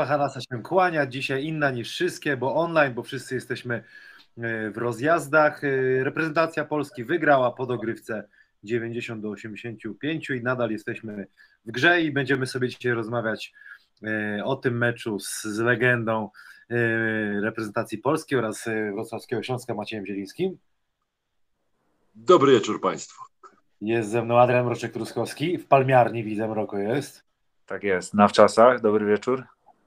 Strefa Hanasa się kłania, dzisiaj inna niż wszystkie, bo online, bo wszyscy jesteśmy e, w rozjazdach. E, reprezentacja Polski wygrała po dogrywce 90 do 85 i nadal jesteśmy w grze i będziemy sobie dzisiaj rozmawiać e, o tym meczu z, z legendą reprezentacji Polski oraz Wrocławskiego Śląska Maciejem Zielińskim. Dobry wieczór Państwu. Jest ze mną Adrian Mroczek-Truskowski, w Palmiarni widzę Mroko jest. Tak jest, na wczasach, dobry wieczór.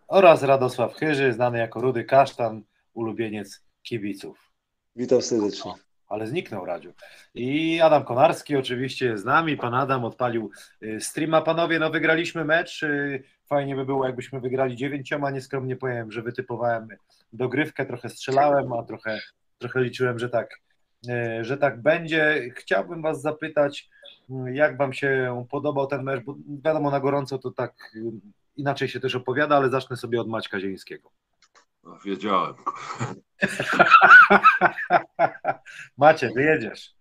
Oraz Radosław Chyży, znany jako Rudy Kasztan, ulubieniec kibiców. Witam serdecznie. Ale zniknął Radziu. I Adam Konarski oczywiście jest z nami. Pan Adam odpalił y, streama. Panowie, no wygraliśmy mecz. Y, fajnie by było, jakbyśmy wygrali dziewięcioma. Nieskromnie powiem, że wytypowałem dogrywkę, trochę strzelałem, a trochę, trochę liczyłem, że tak, y, że tak będzie. Chciałbym Was zapytać, jak Wam się podobał ten mecz, bo wiadomo, na gorąco to tak inaczej się też opowiada, ale zacznę sobie od Maćka Zielińskiego. No, wiedziałem. Macie, wyjedziesz.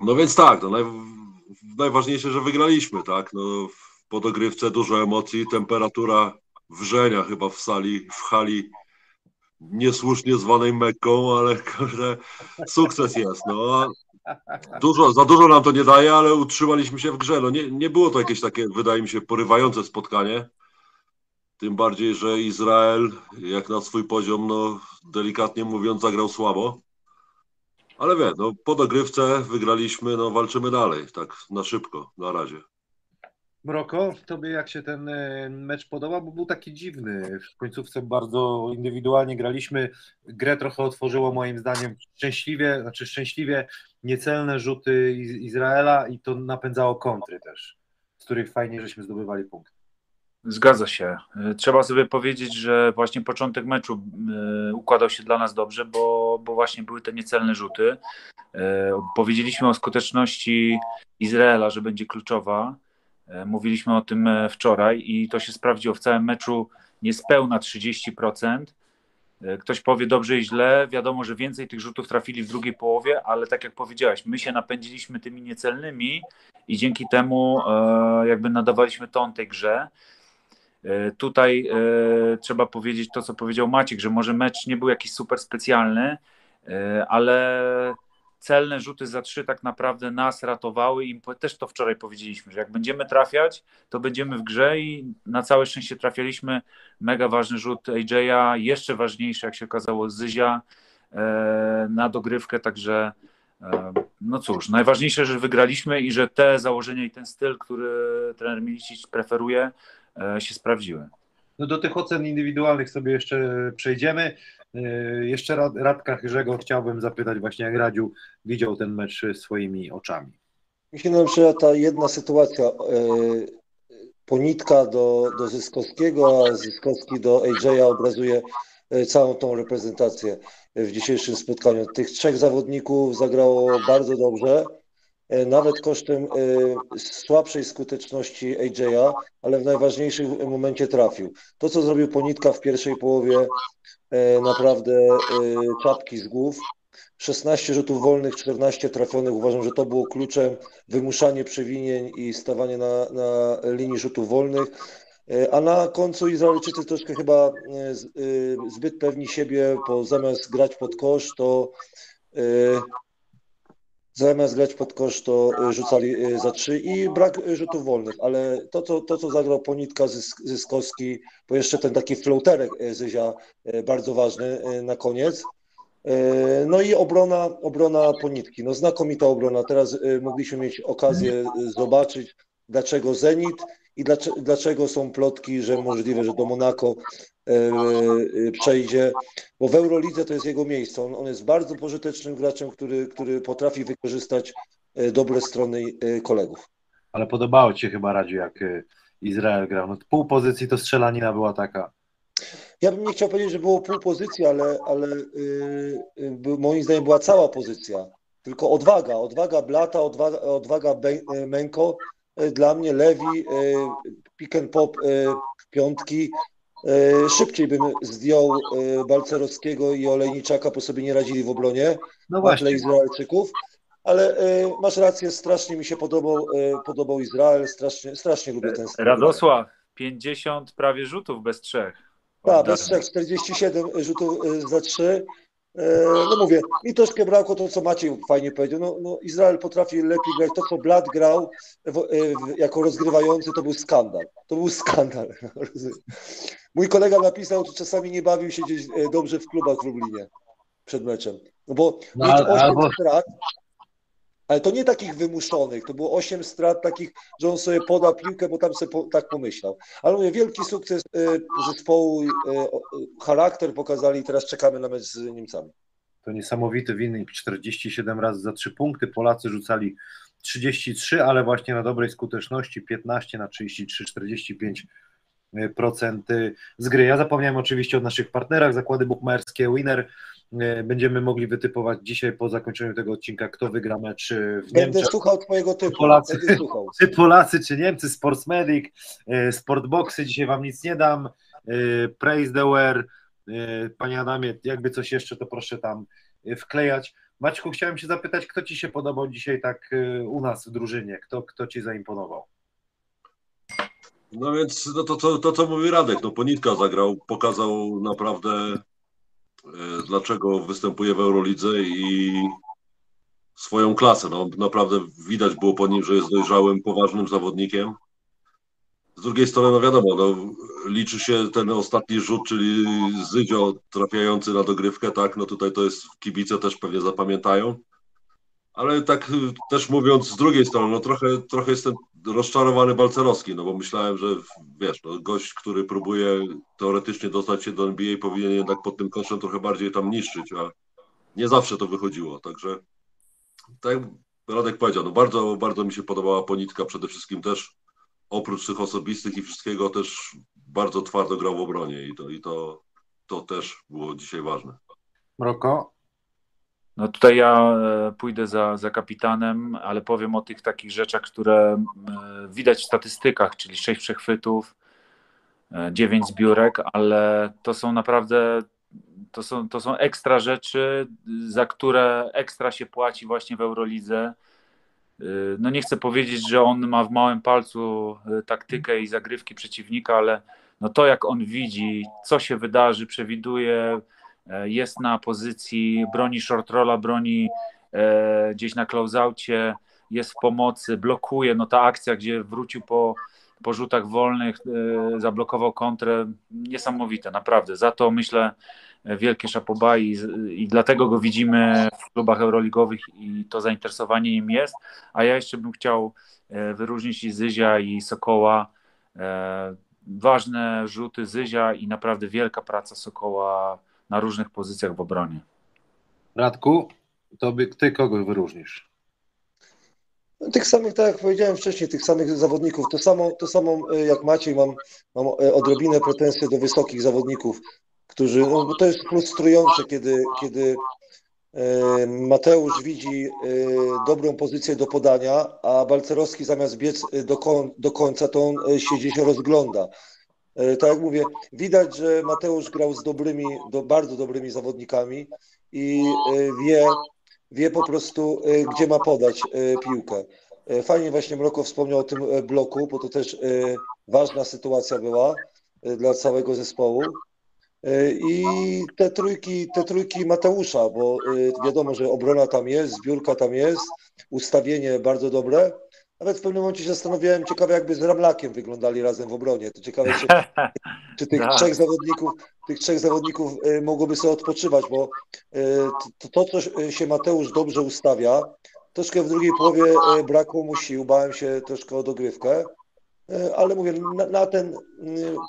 No więc tak, no naj, najważniejsze, że wygraliśmy, tak? No, po dogrywce dużo emocji, temperatura wrzenia chyba w sali, w hali niesłusznie zwanej Mekką, ale sukces jest. No. Dużo, za dużo nam to nie daje, ale utrzymaliśmy się w grze. No nie, nie było to jakieś takie, wydaje mi się, porywające spotkanie. Tym bardziej, że Izrael, jak na swój poziom, no delikatnie mówiąc, zagrał słabo. Ale wie, no po dogrywce wygraliśmy, no walczymy dalej, tak na szybko, na razie. Mroko, tobie jak się ten e, mecz podoba, bo był taki dziwny. W końcówce bardzo indywidualnie graliśmy. Grę trochę otworzyło moim zdaniem szczęśliwie, znaczy szczęśliwie niecelne rzuty Izraela i to napędzało kontry też, z których fajnie żeśmy zdobywali punkt. Zgadza się. E, trzeba sobie powiedzieć, że właśnie początek meczu e, układał się dla nas dobrze, bo, bo właśnie były te niecelne rzuty. Powiedzieliśmy o skuteczności Izraela, że będzie kluczowa E, mówiliśmy o tym e, wczoraj i to się sprawdziło w całym meczu niespełna 30%. E, ktoś powie dobrze i źle. Wiadomo, że więcej tych rzutów trafili w drugiej połowie, ale tak jak powiedziałaś, my się napędziliśmy tymi niecelnymi i dzięki temu jakby nadawaliśmy ton tej grze. Tutaj trzeba powiedzieć to, co powiedział Maciek, że może mecz nie był jakiś super specjalny, ale celne rzuty za trzy tak naprawdę nas ratowały i też to wczoraj powiedzieliśmy, że jak będziemy trafiać, to będziemy w grze i na całe szczęście trafialiśmy. Mega ważny rzut AJ'a, jeszcze ważniejszy jak się okazało Zyzia e, na dogrywkę, także e, no cóż, najważniejsze, że wygraliśmy i że te założenia i ten styl, który trener Milicic preferuje, e, się sprawdziły. No do tych ocen indywidualnych sobie jeszcze przejdziemy. Yy, jeszcze Radka Chyrzego chciałbym zapytać właśnie, jak Radziu widział ten mecz swoimi oczami. Na przykład ta jedna sytuacja, yy, ponitka do, do Zyskowskiego, a Zyskowski do AJ'a obrazuje yy, całą tą reprezentację w dzisiejszym spotkaniu. Tych trzech zawodników zagrało bardzo dobrze, nawet kosztem słabszej skuteczności AJ'a, ale w najważniejszym momencie trafił. To, co zrobił Ponitka w pierwszej połowie E, naprawdę e, czapki z głów. 16 rzutów wolnych, 14 trafionych. Uważam, że to było kluczem wymuszanie przewinień i stawanie na, na linii rzutów wolnych. E, a na końcu Izraelczycy troszkę chyba zbyt pewni siebie, bo zamiast grać pod kosz, to zamiast grać pod kosz, to rzucali za trzy i brak rzutów wolnych, ale to, co, to, co zagrał Ponitka Zyskowski, bo jeszcze ten taki floaterek Zyzia bardzo ważny na koniec. No i obrona, obrona Ponitki, no znakomita obrona. Teraz mogliśmy mieć okazję zobaczyć, dlaczego Zenit i dlaczego, są plotki, że możliwe, że do Monako e, e, przejdzie, bo w Eurolidze to jest jego miejsce. On, on jest bardzo pożytecznym graczem, który, który potrafi wykorzystać e, dobre strony kolegów. Ale podobało Ci się chyba Radziu, jak Izrael grał. No, pół pozycji to strzelanina była taka. Ja bym nie chciał powiedzieć, że było pół pozycji, ale, ale yy, moim zdaniem była cała pozycja. Tylko odwaga, odwaga Blata, odwaga, odwaga Menko E, dla mnie Lewi, e, pick and pop e, piątki. Szybciej bym zdjął Balcerowskiego i Olejniczaka, bo sobie nie radzili w obronie no właśnie. Izraelczyków. Ale masz rację, strasznie mi się podobał, podobał Izrael, strasznie, strasznie lubię ten styl. Radosław, 50 prawie rzutów bez trzech. Tak, bez trzech, 47 rzutów za trzy. E, No mówię, mi troszkę brakło to, co Maciej fajnie powiedział. No, no Izrael potrafi lepiej grać. To, co Blad grał w, w, jako rozgrywający, to był skandal. To był skandal. Mój kolega napisał, że czasami nie bawił się gdzieś e, dobrze w klubach w Lublinie przed meczem. No bo No, mieć ale- 8 albo- strat, ale to nie takich wymuszonych, to było 8 strat takich, że on sobie poda piłkę, bo tam sobie po, tak pomyślał. Ale mówię, wielki sukces e, zespołu, e, charakter pokazali teraz czekamy na mecz z Niemcami. To niesamowity wynik, 47 razy za 3 punkty. Polacy rzucali 33, ale właśnie na dobrej skuteczności 15 na 33, 45 procent z gry. Ja zapomniałem oczywiście o naszych partnerach, zakłady bukmacherskie, Winner. E, Będziemy mogli wytypować dzisiaj po zakończeniu tego odcinka, kto wygra mecz e, w Będę Niemczech. słuchał twojego typu. Polacy. Będę słuchał. Czy Polacy, czy Niemcy, Sportsmedic, e, Sportboxy, dzisiaj Wam nic nie dam, Praise the Wear, Panie Adamie, jakby coś jeszcze, to proszę tam wklejać. Maćku, chciałem się zapytać, kto Ci się podobał dzisiaj tak u nas w drużynie, kto, kto Ci zaimponował? No więc no to, to, to, co mówi Radek, no Ponitka zagrał, pokazał naprawdę dlaczego występuje w Eurolidze i swoją klasę. No, naprawdę widać było po nim, że jest dojrzałym, poważnym zawodnikiem. Z drugiej strony, no wiadomo, no, liczy się ten ostatni rzut, czyli Zydzio trafiający na dogrywkę, tak, no tutaj to jest, kibice też pewnie zapamiętają. Ale tak też mówiąc z drugiej strony, no trochę, trochę jestem rozczarowany Balcerowski, no bo myślałem, że wiesz, no gość, który próbuje teoretycznie dostać się do NBA powinien jednak pod tym koszem trochę bardziej tam niszczyć, a nie zawsze to wychodziło, także tak jak Radek powiedział, no bardzo, bardzo mi się podobała Ponitka przede wszystkim też, oprócz tych osobistych i wszystkiego też bardzo twardo grał w obronie i to, i to, to też było dzisiaj ważne. Mroko? No tutaj ja e, pójdę za, za kapitanem, ale powiem o tych takich rzeczach, które e, widać w statystykach, czyli 6 przechwytów, 9 zbiórek, ale to są naprawdę to są, to są ekstra rzeczy, za które ekstra się płaci właśnie w Eurolidze. E, No nie chcę powiedzieć, że on ma w małym palcu e, taktykę i zagrywki przeciwnika, ale no to jak on widzi, co się wydarzy, przewiduje, e, jest na pozycji, broni short rolla, broni e, gdzieś na closeoutie, jest w pomocy, blokuje, no ta akcja, gdzie wrócił po, po rzutach wolnych, e, zablokował kontrę, niesamowite, naprawdę. Za to myślę e, wielkie szapoba i, i dlatego go widzimy w klubach euroligowych i to zainteresowanie nim jest, a ja jeszcze bym chciał e, wyróżnić i Zyzia i Sokoła, e, ważne rzuty Zyzia i naprawdę wielka praca Sokoła na różnych pozycjach w obronie. Radku, to by, Ty kogo wyróżnisz? No, Tych samych, tak jak powiedziałem wcześniej, tych samych zawodników. To samo, to samo e, jak Maciej, mam, mam e, odrobinę pretensje do wysokich zawodników, którzy, no bo to jest frustrujące, kiedy, kiedy e, Mateusz widzi dobrą pozycję do podania, a Balcerowski zamiast biec do, koń, do końca, to on siedzi się rozgląda. E, Tak jak mówię, widać, że Mateusz grał z dobrymi, do, bardzo dobrymi zawodnikami i e, wie, wie po prostu, e, gdzie ma podać piłkę. Fajnie właśnie Mroko wspomniał o tym bloku, bo to też ważna sytuacja była dla całego zespołu. I te trójki, te trójki Mateusza, bo wiadomo, że obrona tam jest, zbiórka tam jest, ustawienie bardzo dobre. Nawet w pewnym momencie się zastanawiałem, ciekawe jakby z Ramlakiem wyglądali razem w obronie. To ciekawe, czy, czy tych Tak. trzech zawodników, tych trzech zawodników e, mogłoby sobie odpoczywać, bo e, to, to, co się Mateusz dobrze ustawia, troszkę w drugiej połowie e, brakło mu sił, bałem się troszkę o dogrywkę, ale mówię, na, na ten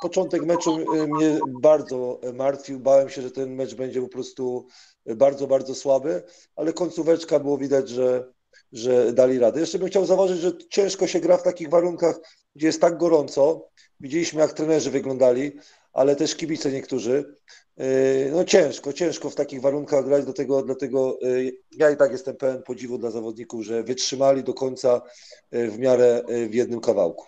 początek meczu mnie bardzo martwił, bałem się, że ten mecz będzie po prostu bardzo, bardzo słaby, ale końcóweczka było widać, że, że dali radę. Jeszcze bym chciał zauważyć, że ciężko się gra w takich warunkach, gdzie jest tak gorąco. Widzieliśmy, jak trenerzy wyglądali, ale też kibice niektórzy. Yy, No ciężko, ciężko w takich warunkach grać, dlatego, dlatego yy, ja i tak jestem pełen podziwu dla zawodników, że wytrzymali do końca yy, w miarę w jednym kawałku.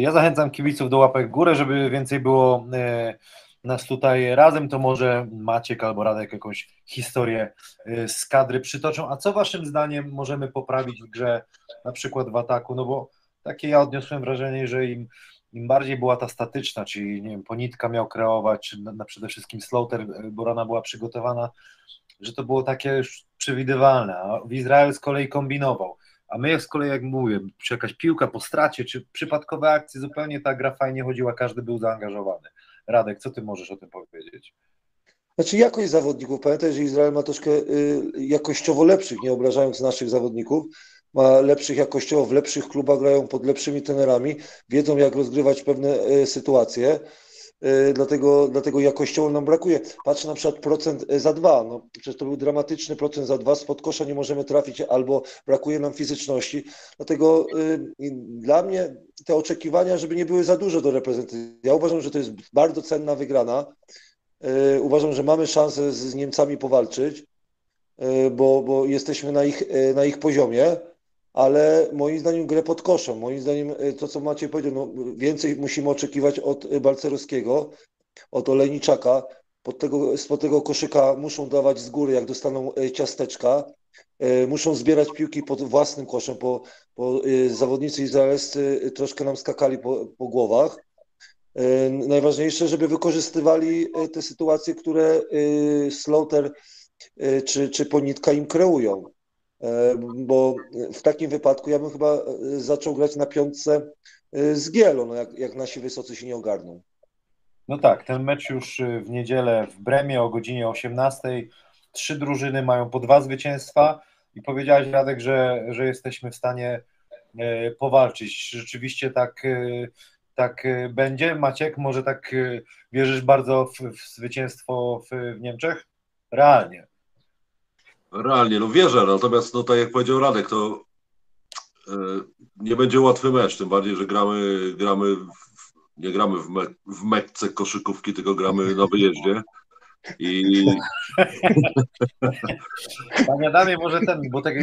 Ja zachęcam kibiców do łapek w górę, żeby więcej było e, nas tutaj razem, to może Maciek albo Radek jakąś historię e, z kadry przytoczą. A co waszym zdaniem możemy poprawić w grze, na przykład w ataku? No bo takie ja odniosłem wrażenie, że im im bardziej była ta statyczna, czyli nie wiem, Ponitka miał kreować, czy na, na przede wszystkim Slaughter, e, Borana była przygotowana, że to było takie już przewidywalne, a w Izrael z kolei kombinował. A my z kolei, jak mówię, czy jakaś piłka po stracie, czy przypadkowe akcje, zupełnie ta gra fajnie chodziła, każdy był zaangażowany. Radek, co ty możesz o tym powiedzieć? Znaczy jakość zawodników. Pamiętaj, że Izrael ma troszkę y, jakościowo lepszych, nie obrażając naszych zawodników. Ma lepszych jakościowo, w lepszych klubach grają pod lepszymi trenerami, wiedzą jak rozgrywać pewne y, sytuacje. Y, dlatego, dlatego jakościowo nam brakuje. Patrzę na przykład procent za dwa. No, przecież to był dramatyczny procent za dwa. Spod kosza nie możemy trafić albo brakuje nam fizyczności. Dlatego dla mnie te oczekiwania, żeby nie były za duże do reprezentacji. Ja uważam, że to jest bardzo cenna wygrana. E, uważam, że mamy szansę z Niemcami powalczyć, e, bo, bo jesteśmy na ich, e, na ich poziomie, ale moim zdaniem grę pod koszem. Moim zdaniem to, co Maciej powiedział, no, więcej musimy oczekiwać od Balcerowskiego, od Olejniczaka. Pod tego, spod tego koszyka muszą dawać z góry, jak dostaną ciasteczka. Muszą zbierać piłki pod własnym koszem, bo, bo zawodnicy izraelscy troszkę nam skakali po, po głowach. Najważniejsze, żeby wykorzystywali te sytuacje, które Slaughter czy, czy Ponitka im kreują. Bo w takim wypadku ja bym chyba zaczął grać na piątce z Gielo, no jak, jak nasi wysocy się nie ogarną. No tak, ten mecz już w niedzielę w Bremie o godzinie 18. Trzy drużyny mają po dwa zwycięstwa i powiedziałeś Radek, że, że jesteśmy w stanie powalczyć. Rzeczywiście tak tak będzie? Maciek, może tak wierzysz bardzo w, w zwycięstwo w, w, Niemczech? Realnie. Realnie, no wierzę, natomiast no tak jak powiedział Radek, to e, nie będzie łatwy mecz, tym bardziej, że gramy, gramy w, nie gramy w, me, w koszykówki, tylko gramy na wyjeździe. I... Panie Adamie, może ten, bo tak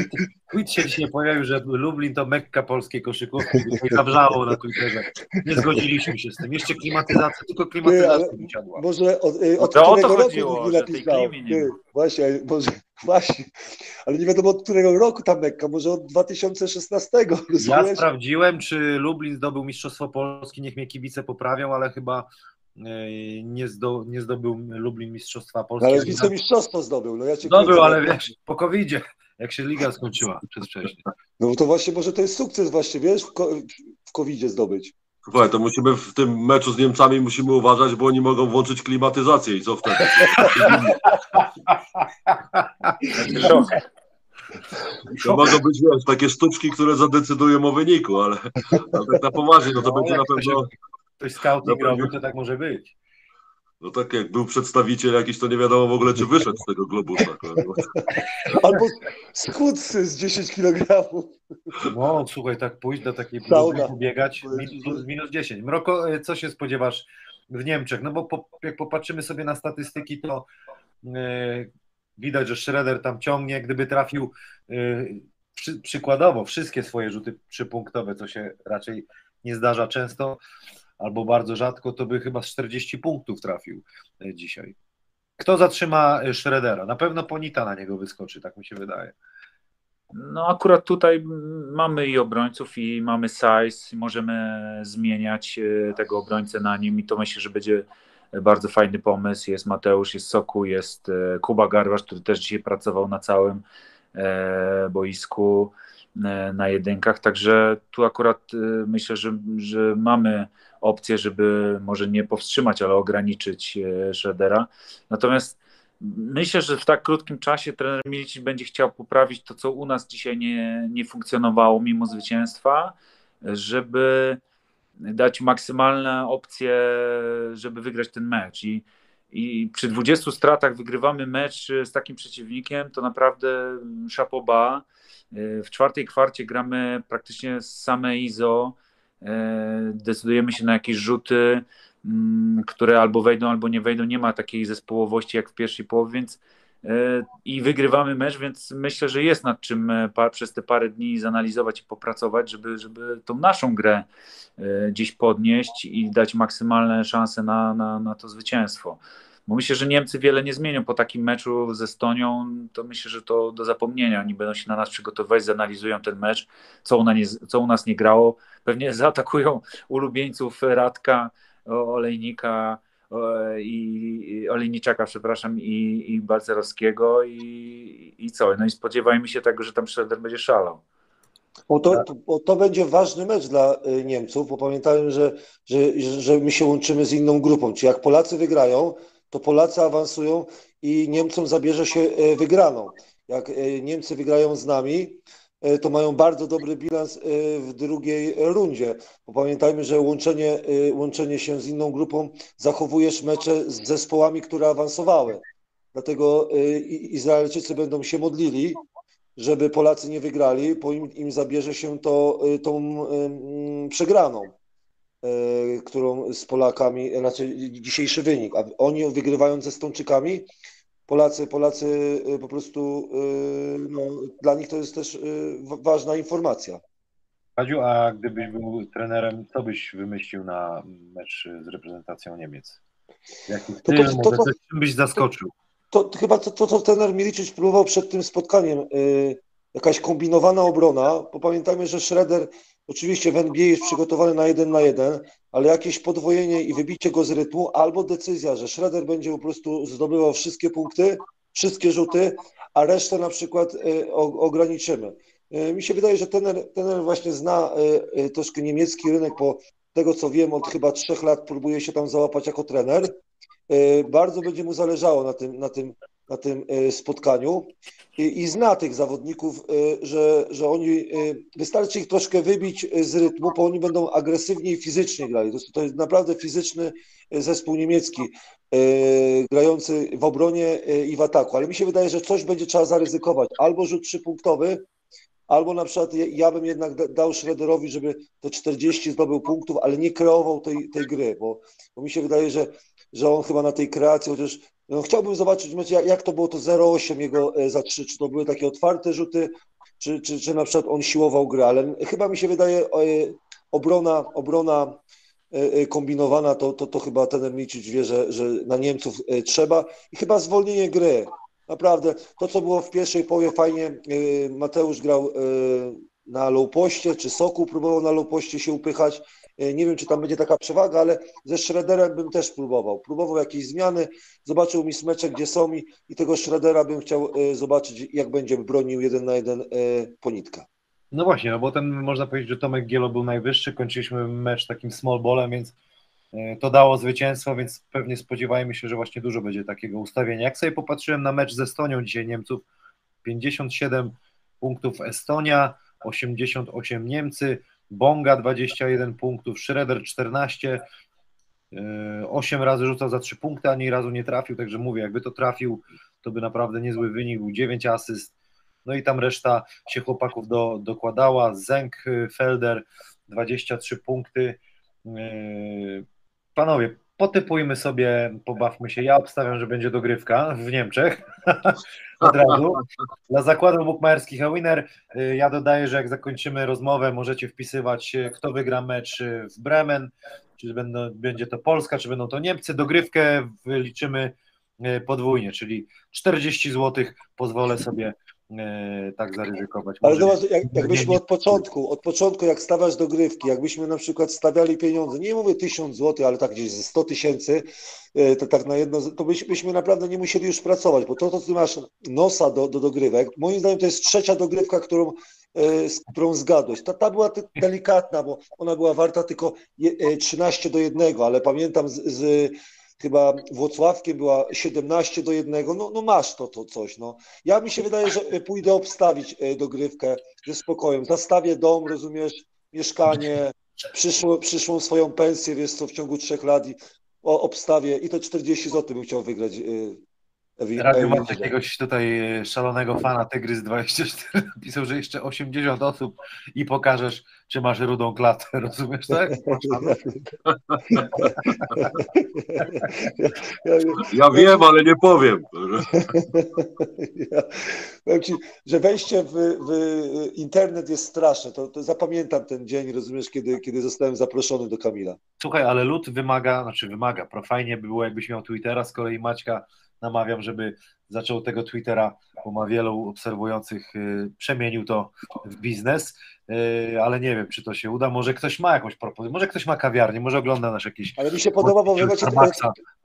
tweet się dzisiaj pojawił, że Lublin to mekka polskiej koszykówki i zabrzało na Twitterze. Nie zgodziliśmy się z tym. Jeszcze klimatyzacja, tylko klimatyzacja mi siadła. Może od, y, od to którego chodziło, roku napisał. Właśnie, może, właśnie, ale nie wiadomo od którego roku ta Mekka, może od 2016. Rozumiesz? Ja sprawdziłem, czy Lublin zdobył Mistrzostwo Polski, niech mnie kibice poprawią, ale chyba E, nie, zdo, nie zdobył Lublin Mistrzostwa Polski. Ale wicemistrzostwo zdobył. No ja cię zdobył, ale wiesz, po covid jak się liga skończyła przedwcześnie. No to właśnie może to jest sukces właśnie, wiesz, w, w covid zdobyć. Słuchaj, to musimy w tym meczu z Niemcami musimy uważać, bo oni mogą włączyć klimatyzację i co wtedy? To mogą być wiesz, takie sztuczki, które zadecydują o wyniku, ale, ale tak na poważnie, no to no, będzie na pewno ktoś scouting no, robił, to tak może być. No tak, jak był przedstawiciel jakiś, to nie wiadomo w ogóle, czy wyszedł z tego globusa. Albo schudł z 10 kg. No, słuchaj, tak pójść do takiej próby biegać, minus, minus 10. Mroko, e, co się spodziewasz w Niemczech? No bo po, jak popatrzymy sobie na statystyki, to yy, widać, że Schroeder tam ciągnie, gdyby trafił yy, przy, przykładowo wszystkie swoje rzuty przypunktowe, co się raczej nie zdarza często, albo bardzo rzadko, to by chyba z 40 punktów trafił e, dzisiaj. Kto zatrzyma e, Schroedera? Na pewno Ponita na niego wyskoczy, tak mi się wydaje. No akurat tutaj mamy i obrońców i mamy size, możemy zmieniać e, tego obrońcę na nim i to myślę, że będzie bardzo fajny pomysł. Jest Mateusz, jest Soku, jest Kuba Garwasz, który też dzisiaj pracował na całym boisku na jedynkach, także tu akurat myślę, że, że mamy opcję, żeby może nie powstrzymać, ale ograniczyć e, Schroedera. Natomiast myślę, że w tak krótkim czasie trener Milicic będzie chciał poprawić to, co u nas dzisiaj nie, nie funkcjonowało mimo zwycięstwa, żeby dać maksymalne opcje, żeby wygrać ten mecz. I, i przy 20 stratach wygrywamy mecz z takim przeciwnikiem, to naprawdę szapoba. E, w czwartej kwarcie gramy praktycznie same IZO, E, decydujemy się na jakieś rzuty, mm, które albo wejdą, albo nie wejdą. Nie ma takiej zespołowości jak w pierwszej połowie, więc e, i wygrywamy mecz, więc myślę, że jest nad czym e, przez te parę dni zanalizować i popracować, żeby, żeby tą naszą grę gdzieś podnieść i dać maksymalne szanse na, na, na to zwycięstwo. Bo myślę, że Niemcy wiele nie zmienią po takim meczu z Estonią. To myślę, że to do zapomnienia. Oni będą się na nas przygotowywać, zanalizują ten mecz, co u, nie, co u nas nie grało. Pewnie zaatakują ulubieńców Radka, Olejnika i Olejniczaka, przepraszam, i, i Balcerowskiego i, i co? No i spodziewajmy się tego, że tam Schroeder będzie szalał. Bo to, bo to będzie ważny mecz dla y, Niemców, bo pamiętajmy, że, że, że my się łączymy z inną grupą. Czyli jak Polacy wygrają, to Polacy awansują i Niemcom zabierze się y, wygraną. Jak y, Niemcy wygrają z nami, to mają bardzo dobry bilans w drugiej rundzie. Bo pamiętajmy, że łączenie, łączenie się z inną grupą zachowujesz mecze z zespołami, które awansowały. Dlatego Izraelczycy będą się modlili, żeby Polacy nie wygrali, bo im, im zabierze się to tą przegraną, którą z Polakami, znaczy dzisiejszy wynik. A oni wygrywając ze Stończykami, Polacy, Polacy po prostu, no, dla nich to jest też ważna informacja. Kadziu, a gdybyś był trenerem, co byś wymyślił na mecz z reprezentacją Niemiec? Jaki styl, to, to, to, to, czym byś zaskoczył? to chyba to, to, co trener Miliczyć próbował przed tym spotkaniem, yy, jakaś kombinowana obrona, bo pamiętajmy, że Schroeder oczywiście w NBA jest przygotowany na jeden na jeden, ale jakieś podwojenie i wybicie go z rytmu, albo decyzja, że Schroeder będzie po prostu zdobywał wszystkie punkty, wszystkie rzuty, a resztę na przykład yy, ograniczymy. Yy, mi się wydaje, że trener, trener właśnie zna troszkę niemiecki rynek, bo tego co wiem, od chyba trzech lat próbuje się tam załapać jako trener bardzo będzie mu zależało na tym, na tym, na tym e, spotkaniu i, i zna tych zawodników, e, że, że oni, wystarczy ich troszkę wybić z rytmu, bo oni będą agresywnie i fizycznie grali. To to jest naprawdę fizyczny zespół niemiecki, grający w obronie i w ataku, ale mi się wydaje, że coś będzie trzeba zaryzykować. Albo rzut trzypunktowy, albo na przykład ja bym jednak dał Schroederowi, żeby te 40 zdobył punktów, ale nie kreował tej, tej gry, bo, bo mi się wydaje, że że on chyba na tej kreacji, chociaż no, chciałbym zobaczyć, jak, to było to 0,8 jego e, za 3, czy to były takie otwarte rzuty, czy, czy, czy na przykład on siłował grę, ale chyba mi się wydaje e, obrona, obrona e, kombinowana, to, to, to chyba ten Milicic wie, że, że na Niemców trzeba. I chyba zwolnienie gry. Naprawdę, to co było w pierwszej połowie fajnie, Mateusz grał na low poście, czy Soku próbował na low poście się upychać, nie wiem, czy tam będzie taka przewaga, ale ze Schroederem bym też próbował. Próbował jakieś zmiany, zobaczył mi smecze, gdzie są i, i tego Schroedera bym chciał e, zobaczyć, jak będzie bronił jeden na jeden e, ponitka. No właśnie, no bo ten można powiedzieć, że Tomek Gielo był najwyższy, kończyliśmy mecz takim small ballem, więc to dało zwycięstwo, więc pewnie spodziewajmy się, że właśnie dużo będzie takiego ustawienia. Jak sobie popatrzyłem na mecz z Estonią dzisiaj Niemców, 57 punktów Estonia, 88 Niemcy, Bonga 21 punktów, Schroeder 14, 8 e, razy rzucał za 3 punkty, ani razu nie trafił, także mówię, jakby to trafił, to by naprawdę niezły wynik był, 9 asyst, no i tam reszta się chłopaków do, dokładała, Zenk, Felder 23 punkty, e, panowie, potypujmy sobie, pobawmy się. Ja obstawiam, że będzie dogrywka w Niemczech. Od razu. Dla zakładów bukmacherskich a winner y, ja dodaję, że jak zakończymy rozmowę, możecie wpisywać, y, kto wygra mecz y, w Bremen, czy będą, będzie to Polska, czy będą to Niemcy. Dogrywkę liczymy podwójnie, czyli 40 zł pozwolę sobie tak zaryzykować. Ale zobacz, jak, jakbyśmy od początku, od początku jak stawiasz dogrywki, jakbyśmy na przykład stawiali pieniądze, nie mówię 1000 zł, ale tak gdzieś ze 100 tysięcy, e, to tak na jedno, to byśmy naprawdę nie musieli już pracować, bo to, to ty masz nosa do, do dogrywek, moim zdaniem to jest trzecia dogrywka, którą, e, z którą zgadłeś. Ta, ta była delikatna, bo ona była warta tylko 13 do 1, ale pamiętam z, z chyba Włocławkiem była 17 do 1, no, no masz to, to coś. No. Ja mi się wydaje, że pójdę obstawić e, dogrywkę ze spokojem. Zastawię dom, rozumiesz, mieszkanie, przyszło, przyszłą swoją pensję, wiesz co, w ciągu trzech lat i o, obstawię i to 40 zł bym chciał wygrać. Ewi- masz jakiegoś tutaj e, szalonego fana Tygrys 24 napisał, że jeszcze 80 osób i pokażesz, czy masz rudą klatę, rozumiesz tak? Ja, ja, Ja wiem, ale nie powiem. ja, powiem ci, że wejście w, w internet jest straszne. To, to zapamiętam ten dzień, rozumiesz, kiedy, kiedy zostałem zaproszony do Kamila. Słuchaj, ale lud wymaga, znaczy wymaga, pro fajnie by było jakbyś miał Twittera, z kolei Maćka namawiam, żeby zaczął tego Twittera, bo ma wielu obserwujących, y, przemienił to w biznes, y, ale nie wiem, czy to się uda, może ktoś ma jakąś propozycję, może ktoś ma kawiarnię, może ogląda nasz jakiś Ale mi się podoba, bo wy macie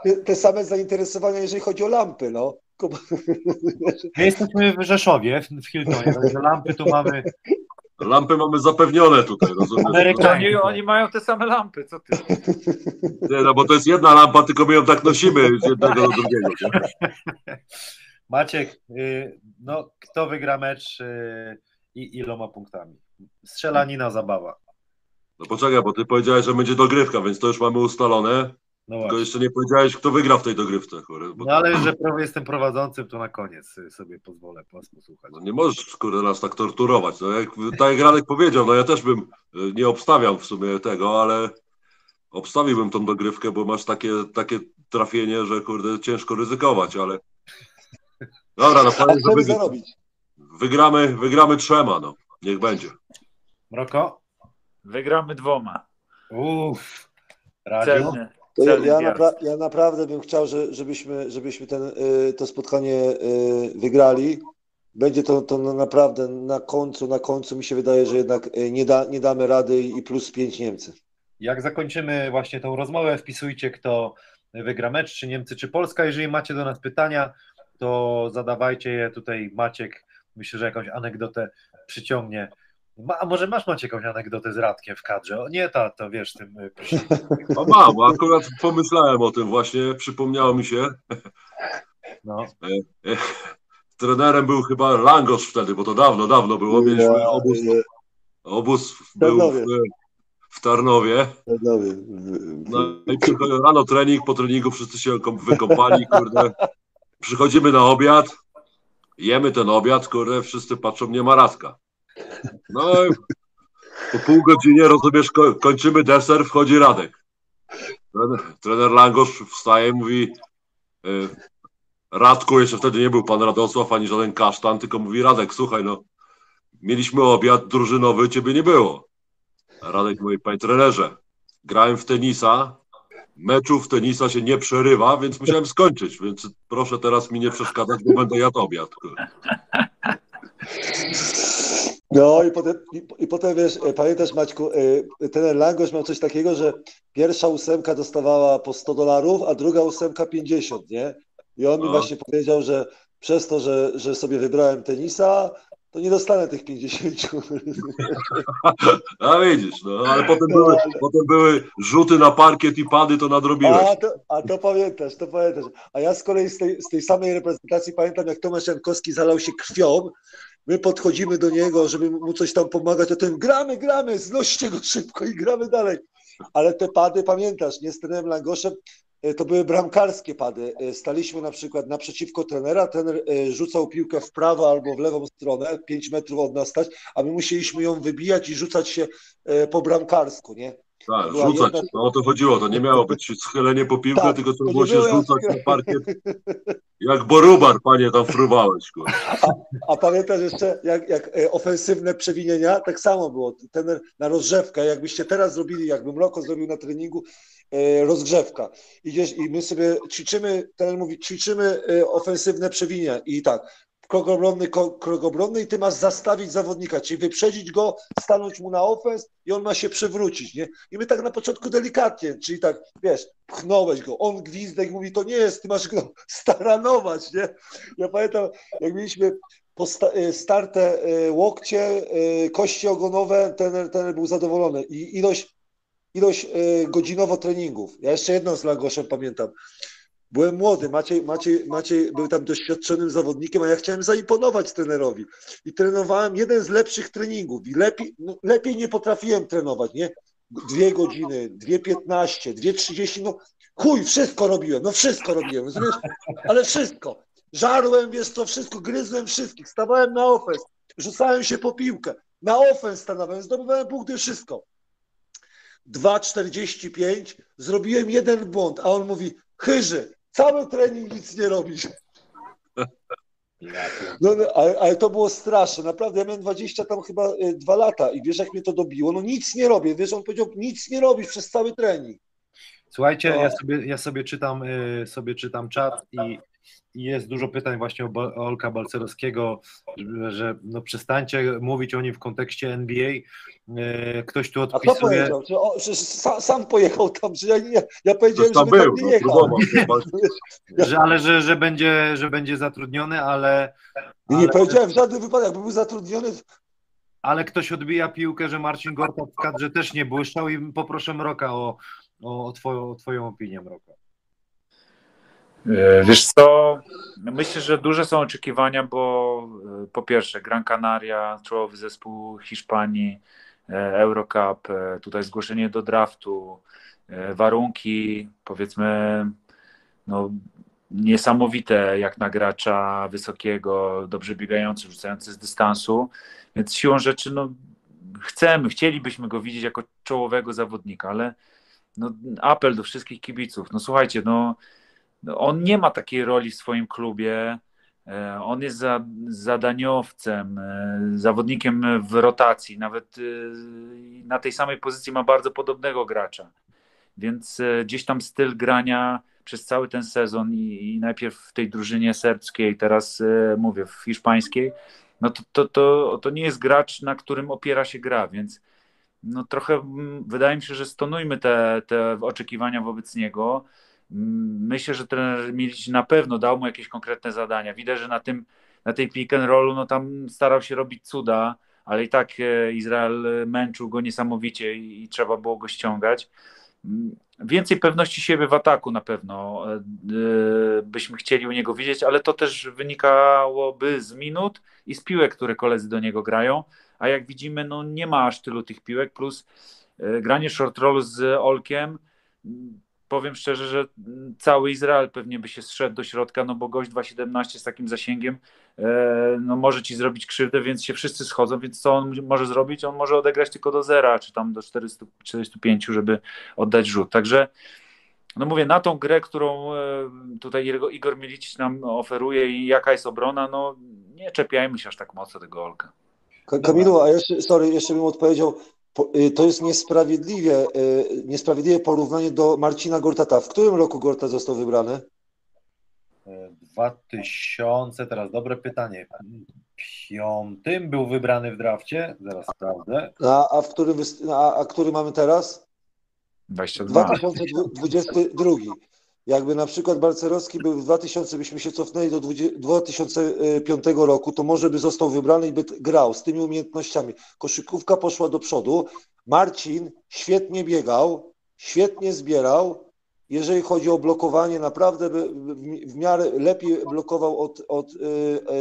te, te, same zainteresowania, jeżeli chodzi o lampy, no. My jesteśmy w Rzeszowie, w w Hiltonie, także lampy tu mamy Lampy mamy zapewnione tutaj, rozumiesz? Amerykańskie. Oni, oni mają te same lampy, co ty? Nie, no bo to jest jedna lampa, tylko my ją tak nosimy z jednego do drugiego. Nie? Maciek, y, no kto wygra mecz y, i iloma punktami? Strzelanina, zabawa. No poczekaj, bo ty powiedziałeś, że będzie dogrywka, więc to już mamy ustalone. No Tylko jeszcze nie powiedziałeś, kto wygra w tej dogrywce. Kurde, bo No ale że jestem prowadzącym, to na koniec sobie pozwolę was posłuchać. no nie możesz kurde, nas tak torturować. No jak, tak jak Radek powiedział, no ja też bym y, nie obstawiał w sumie tego, ale obstawiłbym tą dogrywkę, bo masz takie, takie trafienie, że kurde ciężko ryzykować, ale dobra, no powiem, że wygra, wygramy, wygramy trzema, no. Niech będzie. Mroko? Wygramy dwoma. Uff. Radio? Ja, napra- ja naprawdę bym chciał, że, żebyśmy, żebyśmy ten, y, to spotkanie y, wygrali. Będzie to, to naprawdę na końcu, na końcu mi się wydaje, że jednak y, nie, da, nie damy rady i plus pięć Niemcy. Jak zakończymy właśnie tą rozmowę, wpisujcie kto wygra mecz, czy Niemcy, czy Polska. Jeżeli macie do nas pytania, to zadawajcie je tutaj Maciek. Myślę, że jakąś anegdotę przyciągnie. Ma, a może masz Maciek jakąś anegdotę z Radkiem w kadrze? O nie ta, to wiesz, tym y, prysznicem. No mam, bo akurat pomyślałem o tym właśnie, przypomniało mi się. No. Trenerem był chyba Langosz wtedy, bo to dawno, dawno było. Mieliśmy obóz, y, obóz był w, Tarnowie. w Tarnowie. Panowie, No i rano trening, po treningu wszyscy się wykąpali, kurde. Przychodzimy na obiad, jemy ten obiad, kurde, wszyscy patrzą, nie ma Radka. No po pół godzinie, rozumiesz, ko- kończymy deser, wchodzi Radek. Trener, Langosz wstaje mówi y, Radku, jeszcze wtedy nie był pan Radosław, ani żaden kasztan, tylko mówi Radek, słuchaj, no mieliśmy obiad drużynowy, ciebie nie było. Radek mówi, panie trenerze, grałem w tenisa, meczu w tenisa się nie przerywa, więc musiałem skończyć, więc proszę teraz mi nie przeszkadzać, bo będę jadł obiad. No i potem, i, i potem wiesz, e, pamiętasz Maćku, e, ten Langosz miał coś takiego, że pierwsza ósemka dostawała po 100 dolarów, a druga ósemka 50, nie? I on mi No. właśnie powiedział, że przez to, że, że sobie wybrałem tenisa, to nie dostanę tych 50. A widzisz, no ale potem były, potem były rzuty na parkiet i pady, to nadrobiłeś. A to, a to pamiętasz, to pamiętasz. A ja z kolei z tej, z tej samej reprezentacji pamiętam, jak Tomasz Jankowski zalał się krwią. My podchodzimy do niego, żeby mu coś tam pomagać, a ten gramy, gramy, znoście go szybko i gramy dalej. Ale te pady, pamiętasz, nie z trenerem Langoszem, e, to były bramkarskie pady. E, Staliśmy na przykład naprzeciwko trenera, trener e, rzucał piłkę w prawo albo w lewą stronę, 5 metrów od nas stać, a my musieliśmy ją wybijać i rzucać się po bramkarsku, nie? Tak, była rzucać, jedna- no o to chodziło, to nie miało być schylenie po piłkę, Tak, tylko to było się było jak- rzucać na parkiet. Jak borubar, panie, tam fruwałeś. kurde. A pamiętasz jeszcze, jak, jak e, ofensywne przewinienia? Tak samo było. Ten na rozgrzewkę, jakbyście teraz zrobili, jakby Mroko zrobił na treningu, e, rozgrzewka. Idziesz i my sobie ćwiczymy, ten mówi, ćwiczymy e, ofensywne przewinienia i tak, krok obronny, krok obronny i ty masz zastawić zawodnika, czyli wyprzedzić go, stanąć mu na ofens i on ma się przewrócić, nie? I my tak na początku delikatnie, czyli tak, wiesz, pchnąłeś go, on gwizdek mówi, to nie jest, ty masz go staranować, nie? Ja pamiętam, jak mieliśmy e, starte e, łokcie, e, kości ogonowe, ten, ten był zadowolony i ilość, ilość godzinowo treningów. Ja jeszcze jedną z Langoszem pamiętam. Byłem młody, Maciej, Maciej, Maciej był tam doświadczonym zawodnikiem, a ja chciałem zaimponować trenerowi. I trenowałem jeden z lepszych treningów. I lepiej, no, lepiej nie potrafiłem trenować, nie? Dwie godziny, dwie piętnaście, dwie trzydzieści, no chuj, wszystko robiłem, no wszystko robiłem, rozumiesz? Ale wszystko. żarłem, wiesz co, wszystko, gryzłem wszystkich, stawałem na ofens, rzucałem się po piłkę, na ofens stanąłem, zdobywałem punkty, wszystko. 2,45, zrobiłem jeden błąd, a on mówi, chyży, cały trening nic nie robisz. No, no ale, ale to było straszne, naprawdę, ja miałem 20 tam chyba y, dwa lata i wiesz jak mnie to dobiło, no nic nie robię, wiesz, on powiedział, nic nie robisz przez cały trening. Słuchajcie, No. ja sobie, ja sobie czytam, y, sobie czytam czat i, i jest dużo pytań właśnie o, Olka Balcerowskiego, że, że no przestańcie mówić o nim w kontekście NBA. Y, Ktoś tu A kto odpisuje, powiedział? Czy, o, że sam, sam pojechał tam, że ja, nie, ja powiedziałem, żeby był, tam no, nie jechał. próbował. że, ale że, że, będzie, że będzie zatrudniony, ale, Nie, nie ale, powiedziałem w żadnym wypadku, jakby był zatrudniony, ale ktoś odbija piłkę, że Marcin Gortat w kadrze też nie błyszczał i poproszę Mroka o, o, o, twoją, o twoją opinię, Mroka. E, Wiesz co, myślę, że duże są oczekiwania, bo e, po pierwsze Gran Canaria, czołowy zespół Hiszpanii, e, Eurocup, tutaj zgłoszenie do draftu, warunki powiedzmy no, niesamowite jak na gracza wysokiego, dobrze biegający, rzucający z dystansu, więc siłą rzeczy no, chcemy, chcielibyśmy go widzieć jako czołowego zawodnika, ale no, apel do wszystkich kibiców, no słuchajcie, no, on nie ma takiej roli w swoim klubie. E, On jest za, zadaniowcem, e, zawodnikiem w rotacji. Nawet e, na tej samej pozycji ma bardzo podobnego gracza. Więc gdzieś tam styl grania przez cały ten sezon i, i najpierw w tej drużynie serbskiej, teraz mówię w hiszpańskiej, no to, to, to, to nie jest gracz, na którym opiera się gra, więc no trochę wydaje mi się, że stonujmy te, te oczekiwania wobec niego. Myślę, że trener Milic na pewno dał mu jakieś konkretne zadania. Widać, że na tym, na tej pick and rollu, no tam starał się robić cuda, ale i tak e, Izrael męczył go niesamowicie i, i trzeba było go ściągać. Mm, Więcej pewności siebie w ataku na pewno e, e, byśmy chcieli u niego widzieć, ale to też wynikałoby z minut i z piłek, które koledzy do niego grają, a jak widzimy, no nie ma aż tylu tych piłek, plus e, granie short rollu z Olkiem, mm, powiem szczerze, że cały Izrael pewnie by się zszedł do środka, no bo gość 2,17 z takim zasięgiem e, no może ci zrobić krzywdę, więc się wszyscy schodzą, więc co on może zrobić? On może odegrać tylko do zera, czy tam do 400, 45, żeby oddać rzut. Także no mówię, na tą grę, którą e, tutaj Igor- Milicic nam oferuje i jaka jest obrona, no nie czepiajmy się aż tak mocno tego Olka. Ka- Kamilu, a jeszcze, sorry, jeszcze bym odpowiedział, po- to jest niesprawiedliwie, y, niesprawiedliwe porównanie do Marcina Gortata. W którym roku Gortat został wybrany? E, 2000, teraz dobre pytanie. Piątym był wybrany w drafcie, zaraz sprawdzę. A, a w którym, a, a który mamy teraz? 22. 2022. Jakby na przykład Balcerowski był w 2000, byśmy się cofnęli do 20 2005 roku, to może by został wybrany i by grał z tymi umiejętnościami. Koszykówka poszła do przodu. Marcin świetnie biegał, świetnie zbierał. Jeżeli chodzi o blokowanie, naprawdę by w- w miarę lepiej blokował od, od y,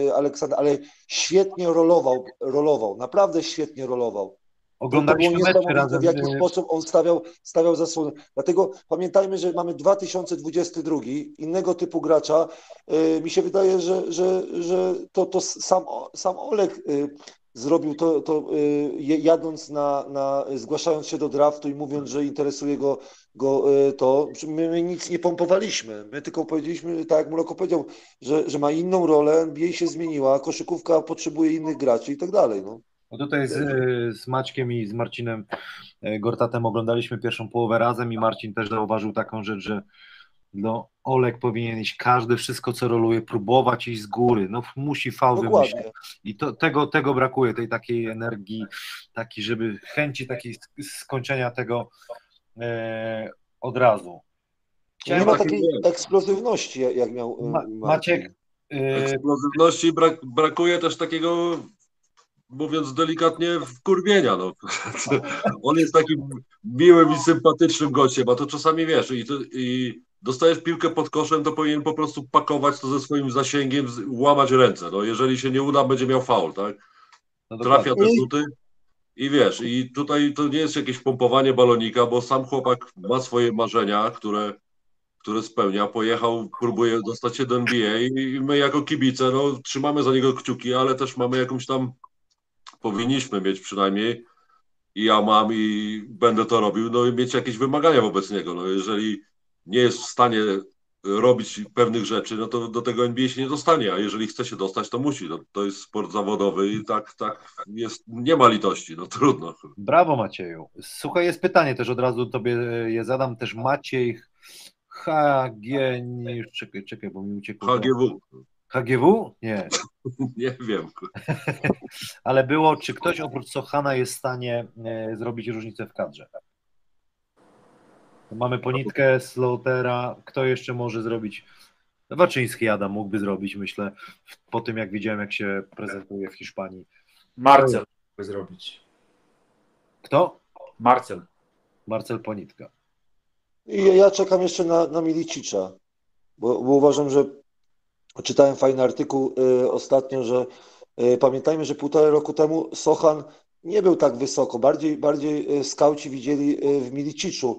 y, Aleksandra, ale świetnie rolował, rolował, naprawdę świetnie rolował. Oglądaliśmy mecz niesamowite, razem. w jaki sposób on stawiał, stawiał zasłony. Dlatego pamiętajmy, że mamy 2022, innego typu gracza. Yy, Mi się wydaje, że, że, że to, to sam, sam Olek yy, zrobił to, to je- jadąc na, na, zgłaszając się do draftu i mówiąc, że interesuje go, go to. My, my nic nie pompowaliśmy. My tylko powiedzieliśmy, tak jak Mroko powiedział, że, że ma inną rolę, NBA się zmieniła, koszykówka potrzebuje innych graczy i tak dalej. No. No tutaj z, z Maćkiem i z Marcinem e, Gortatem oglądaliśmy pierwszą połowę razem i Marcin też zauważył taką rzecz, że no, Olek powinien iść każdy, wszystko co roluje, próbować iść z góry. No musi fał wymyślić. I to, tego, tego brakuje, tej takiej energii, takiej, żeby chęci takiej sk- skończenia tego e, od razu. Nie ma taki takiej eksplozywności, jak- miał. y, Ma. Maciek, e, Eksplozywności brak, brakuje też takiego, mówiąc delikatnie, wkurwienia. No. On jest takim miłym i sympatycznym gościem, a to czasami wiesz, i, to, i dostajesz piłkę pod koszem, to powinien po prostu pakować to ze swoim zasięgiem, łamać ręce. No, jeżeli się nie uda, będzie miał faul, tak? no Trafia dokładnie. te rzuty i wiesz, i tutaj to nie jest jakieś pompowanie balonika, bo sam chłopak ma swoje marzenia, które które spełnia, pojechał, próbuje dostać się do NBA i my jako kibice, no trzymamy za niego kciuki, ale też mamy jakąś tam, powinniśmy mieć przynajmniej i ja mam i będę to robił, no i mieć jakieś wymagania wobec niego, no jeżeli nie jest w stanie robić pewnych rzeczy, no to do tego NBA się nie dostanie, a jeżeli chce się dostać, to musi. No, to jest sport zawodowy i tak, tak jest, nie ma litości, no trudno. Brawo Macieju. Słuchaj, jest pytanie też od razu tobie je zadam, też Maciej HG, czekaj, czekaj, bo mi uciekło. HGW, HGW? Nie, nie wiem. ale było, czy ktoś oprócz Sochana jest w stanie e, zrobić różnicę w kadrze? Mamy Ponitkę, Slotera, kto jeszcze może zrobić? Waczyński Adam mógłby zrobić, myślę, po tym jak widziałem, jak się prezentuje w Hiszpanii. Marcel by zrobić. Kto? Marcel. Marcel Ponitka. I ja czekam jeszcze na, na Milicicza, bo, bo uważam, że czytałem fajny artykuł y, ostatnio, że y, pamiętajmy, że półtora roku temu Sochan nie był tak wysoko. Bardziej, bardziej y, skauci widzieli w Miliciczu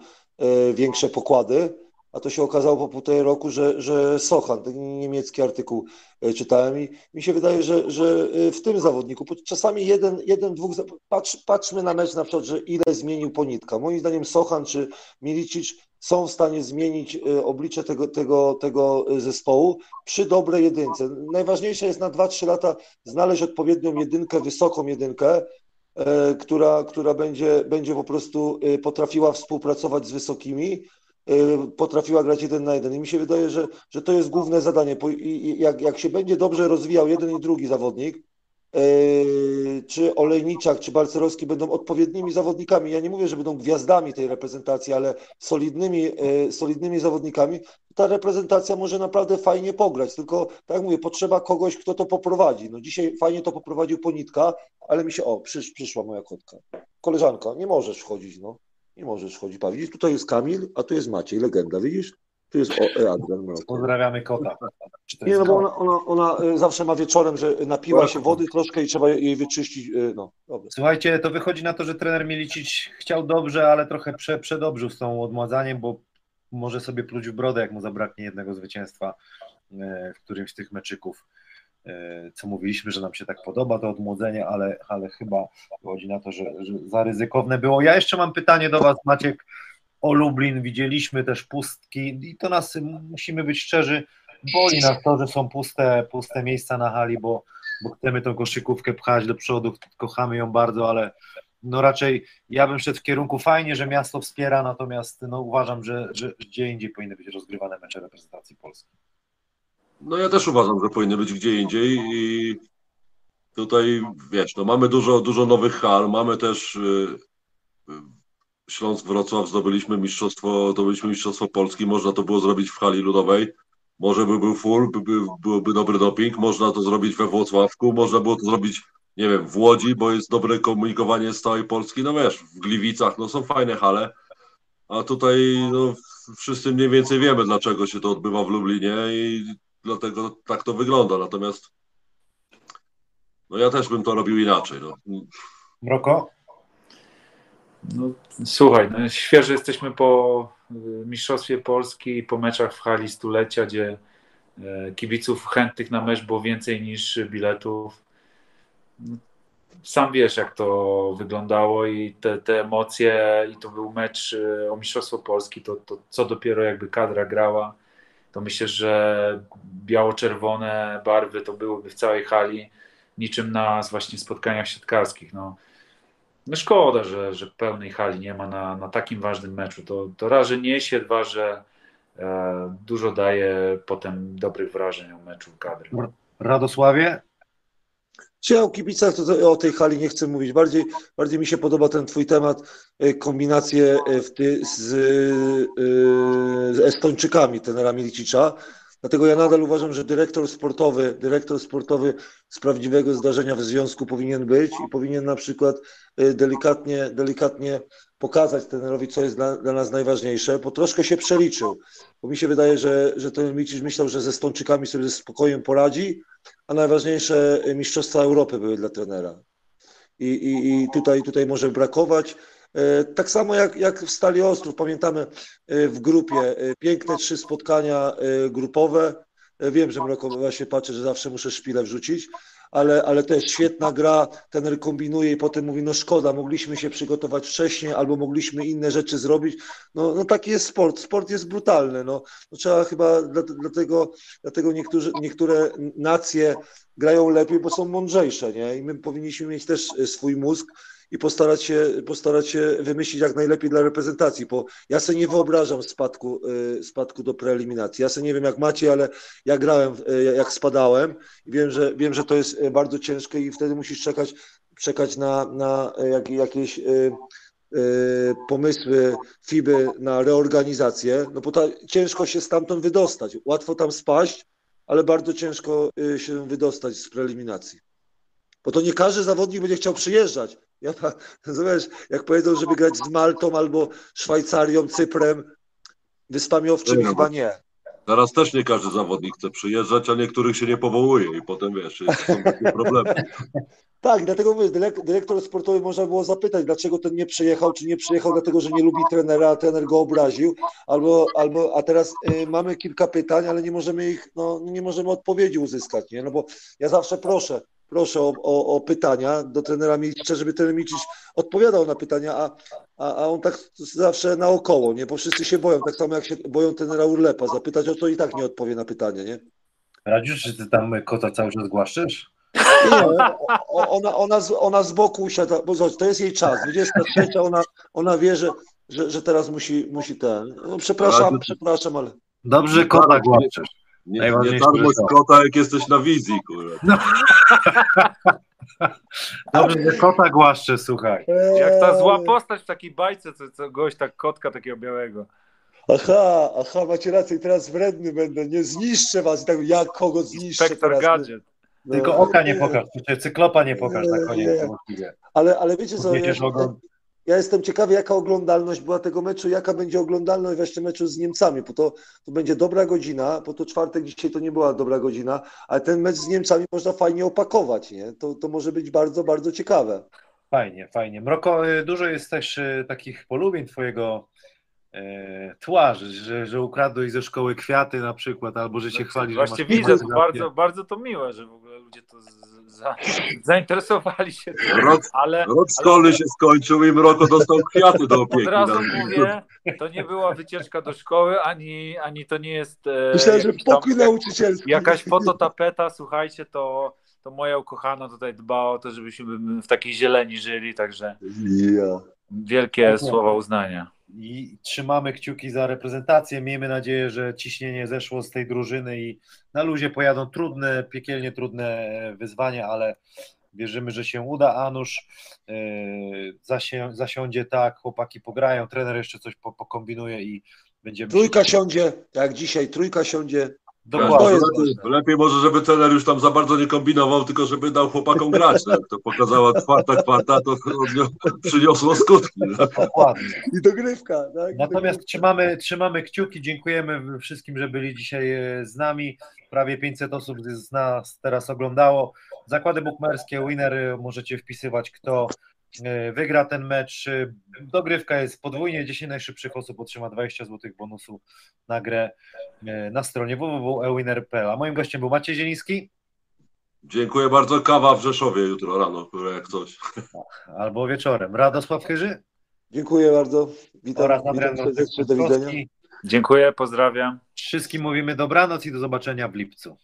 większe pokłady, a to się okazało po półtorej roku, że, że Sochan, ten niemiecki artykuł czytałem i mi się wydaje, że, że w tym zawodniku, czasami jeden, jeden dwóch, patrz, patrzmy na mecz na przykład, że ile zmienił Ponitka. Moim zdaniem Sochan czy Milicic są w stanie zmienić y, oblicze tego, tego, tego y, zespołu przy dobrej jedynce. Najważniejsze jest na 2-3 lata znaleźć odpowiednią jedynkę, wysoką jedynkę, e, która, która będzie, będzie po prostu potrafiła współpracować z wysokimi, potrafiła grać jeden na jeden. I mi się wydaje, że, że to jest główne zadanie. Jak, jak się będzie dobrze rozwijał jeden i drugi zawodnik, e, czy Olejniczak, czy Balcerowski będą odpowiednimi zawodnikami. Ja nie mówię, że będą gwiazdami tej reprezentacji, ale solidnymi, e, solidnymi zawodnikami. Ta reprezentacja może naprawdę fajnie pograć, tylko tak jak mówię, potrzeba kogoś, kto to poprowadzi. No dzisiaj fajnie to poprowadził Ponitka, ale mi się, o, przysz, przyszła moja kotka. Koleżanka, nie możesz wchodzić, no. Nie możesz wchodzić, Paweł. Widzisz, tutaj jest Kamil, a tu jest Maciej, legenda, widzisz? Tu jest o, e, Adrian. No. Pozdrawiamy kota. Nie, no bo ona, ona, ona y, zawsze ma wieczorem, że napiła się wody troszkę i trzeba jej wyczyścić. y, No, dobra. Słuchajcie, to wychodzi na to, że trener Milicic chciał dobrze, ale trochę prze, przedobrzył z tą odmładzaniem, bo może sobie pluć w brodę, jak mu zabraknie jednego zwycięstwa e, w którymś z tych meczyków. E, Co mówiliśmy, że nam się tak podoba to odmłodzenie, ale, ale chyba wychodzi na to, że, że za ryzykowne było. Ja jeszcze mam pytanie do Was, Maciek, o Lublin. Widzieliśmy też pustki i to nas, musimy być szczerzy, boli nas to, że są puste, puste miejsca na hali, bo bo chcemy tą koszykówkę pchać do przodu, kochamy ją bardzo, ale no raczej ja bym szedł w kierunku fajnie, że miasto wspiera, natomiast no uważam, że, że gdzie indziej powinny być rozgrywane mecze reprezentacji Polski. No ja też uważam, że powinny być gdzie indziej i tutaj wiesz, no mamy dużo, dużo nowych hal, mamy też y, Śląsk Wrocław zdobyliśmy mistrzostwo, zdobyliśmy mistrzostwo Polski, można to było zrobić w hali ludowej, może by był full, by, by, byłby dobry doping, można to zrobić we Włocławku, można było to zrobić, nie wiem, w Łodzi, bo jest dobre komunikowanie z całej Polski, no wiesz, w Gliwicach, no są fajne hale, a tutaj no, wszyscy mniej więcej wiemy, dlaczego się to odbywa w Lublinie i dlatego tak to wygląda. Natomiast no ja też bym to robił inaczej. No. Mroko? No, słuchaj, no, świeżo jesteśmy po y, Mistrzostwie Polski i po meczach w hali stulecia, gdzie e, kibiców chętnych na mecz było więcej niż biletów. No, Sam wiesz, jak to wyglądało i te, te emocje, i to był mecz y, o Mistrzostwo Polski, to, to co dopiero jakby kadra grała, to myślę, że biało-czerwone barwy to byłyby w całej hali, niczym na właśnie spotkaniach siatkarskich. No, no szkoda, że, że pełnej hali nie ma na, na takim ważnym meczu. To, to raz, że niesie, dwa, że e, dużo daje potem dobrych wrażeń o meczu kadry. Radosławie? Czy ja o kibicach to, to o tej hali nie chcę mówić. Bardziej, bardziej mi się podoba ten twój temat, e, kombinacje e, w ty, z, e, z Estończykami, tenera Milicicza. Dlatego ja nadal uważam, że dyrektor sportowy, dyrektor sportowy z prawdziwego zdarzenia w związku powinien być i powinien na przykład e, delikatnie, delikatnie pokazać trenerowi, co jest dla, dla nas najważniejsze, bo troszkę się przeliczył. Bo mi się wydaje, że, że ten Milicic myślał, że ze Stończykami sobie ze spokojem poradzi, a najważniejsze Mistrzostwa Europy były dla trenera. I, i, i tutaj, tutaj może brakować. E, Tak samo jak, jak w Stali Ostrów, pamiętamy e, w grupie e, piękne trzy spotkania grupowe. Wiem, że Mroko właśnie patrzy, że zawsze muszę szpilę wrzucić, ale, ale to jest świetna gra, ten kombinuje i potem mówi, no szkoda, mogliśmy się przygotować wcześniej albo mogliśmy inne rzeczy zrobić. No, no taki jest sport, sport jest brutalny, no, no trzeba chyba, dla- dlatego, dlatego niektórzy, niektóre nacje grają lepiej, bo są mądrzejsze, nie? I my powinniśmy mieć też swój mózg i postarać się, postarać się wymyślić jak najlepiej dla reprezentacji, bo ja sobie nie wyobrażam spadku, y, spadku do preeliminacji. Ja sobie nie wiem jak macie, ale ja grałem, y, jak spadałem i wiem, że, wiem, że to jest y, bardzo ciężkie i wtedy musisz czekać, czekać na, na jak, jakieś pomysły FIBY na reorganizację, no bo ta, ciężko się stamtąd wydostać. Łatwo tam spaść, ale bardzo ciężko się wydostać z preeliminacji. Bo to nie każdy zawodnik będzie chciał przyjeżdżać. Ja, rozumiesz, jak powiedzą, żeby grać z Maltą albo Szwajcarią, Cyprem, Wyspami Owczymi, No, chyba nie. Teraz też nie każdy zawodnik chce przyjeżdżać, a niektórych się nie powołuje i potem wiesz, są takie problemy. Tak, dlatego mówię, dyrek- dyrektor sportowy można było zapytać, dlaczego ten nie przyjechał, czy nie przyjechał, dlatego że nie lubi trenera, a trener go obraził, albo, albo a teraz y, mamy kilka pytań, ale nie możemy ich, no, nie możemy odpowiedzi uzyskać, nie? No bo ja zawsze proszę, proszę o, o, o pytania do trenera Milicicia, żeby trener Milicic odpowiadał na pytania, a, a, a on tak zawsze naokoło, nie? Bo wszyscy się boją, tak samo jak się boją trenera Urlepa, zapytać o to i tak nie odpowie na pytanie, nie? Radzisz, czy ty tam kota cały czas głaszczysz? Nie, ona, ona, z, ona z boku usiada, bo zobacz, to jest jej czas, 23, ona, ona wie, że, że, że teraz musi, musi ten. No, przepraszam, Ale- przepraszam, ale. Dobrze kota głaszczysz. Nie, nie to. kota, jak jesteś na wizji, kurwa. Dobrze, że kota głaszczę, słuchaj. Jak ta zła postać w takiej bajce, co, co gość tak kotka takiego białego. Aha, aha, macie rację, teraz wredny będę, nie zniszczę was. Tak, jak kogo zniszczę Inspektor teraz? Gadżet. No, Tylko oka nie pokaż, czy cyklopa nie pokaż na koniec. Nie. Ale, ale wiecie co, ja, ja jestem ciekawy, jaka oglądalność była tego meczu, jaka będzie oglądalność właśnie meczu z Niemcami, bo to, to będzie dobra godzina, bo to czwartek dzisiaj to nie była dobra godzina, ale ten mecz z Niemcami można fajnie opakować, nie? To, to może być bardzo, bardzo ciekawe. Fajnie, fajnie. Mroko, y, dużo jest też y, takich polubień twojego e, tła, że, że, że ukradłeś ze szkoły kwiaty na przykład, albo że się chwali, że masz Właśnie widzę, bardzo, bardzo to miłe, że w ogóle ludzie to z, za, zainteresowali się tym, Rok, ale rok szkolny się skończył i Mroko dostał kwiaty do opieki. od razu mówię, to nie była wycieczka do szkoły, ani, ani to nie jest e, Myślałem, że pokój nauczycielski. jakaś fototapeta, słuchajcie, to, to moja ukochana tutaj dba o to, żebyśmy w takiej zieleni żyli, także wielkie słowa uznania. I trzymamy kciuki za reprezentację. Miejmy nadzieję, że ciśnienie zeszło z tej drużyny i na luzie pojadą trudne, piekielnie trudne wyzwania, ale wierzymy, że się uda. Anusz zasie, zasiądzie tak, chłopaki pograją, trener jeszcze coś po, pokombinuje i będziemy. Trójka siądzie, jak dzisiaj, trójka siądzie. Dokładnie. Lepiej, lepiej może, żeby trener już tam za bardzo nie kombinował, tylko żeby dał chłopakom grać. Jak to pokazała czwarta, kwarta, to odnio- przyniosło skutki. No. Dokładnie. I dogrywka, tak? Natomiast trzymamy, trzymamy kciuki, dziękujemy wszystkim, że byli dzisiaj e, z nami. Prawie 500 osób z nas teraz oglądało. Zakłady bukmerskie, winery, możecie wpisywać, kto e, wygra ten mecz. E, Dogrywka jest podwójnie, 10 najszybszych osób otrzyma 20 zł bonusu na grę e, na stronie www.ewinner.pl. A moim gościem był Maciej Zieliński Dziękuję bardzo. Kawa w Rzeszowie jutro rano, jak coś. albo wieczorem. Radosław Chyży Dziękuję bardzo. Witam, oraz witam serdecznie, do widzenia. Dziękuję, pozdrawiam. Wszystkim mówimy dobranoc i do zobaczenia w lipcu.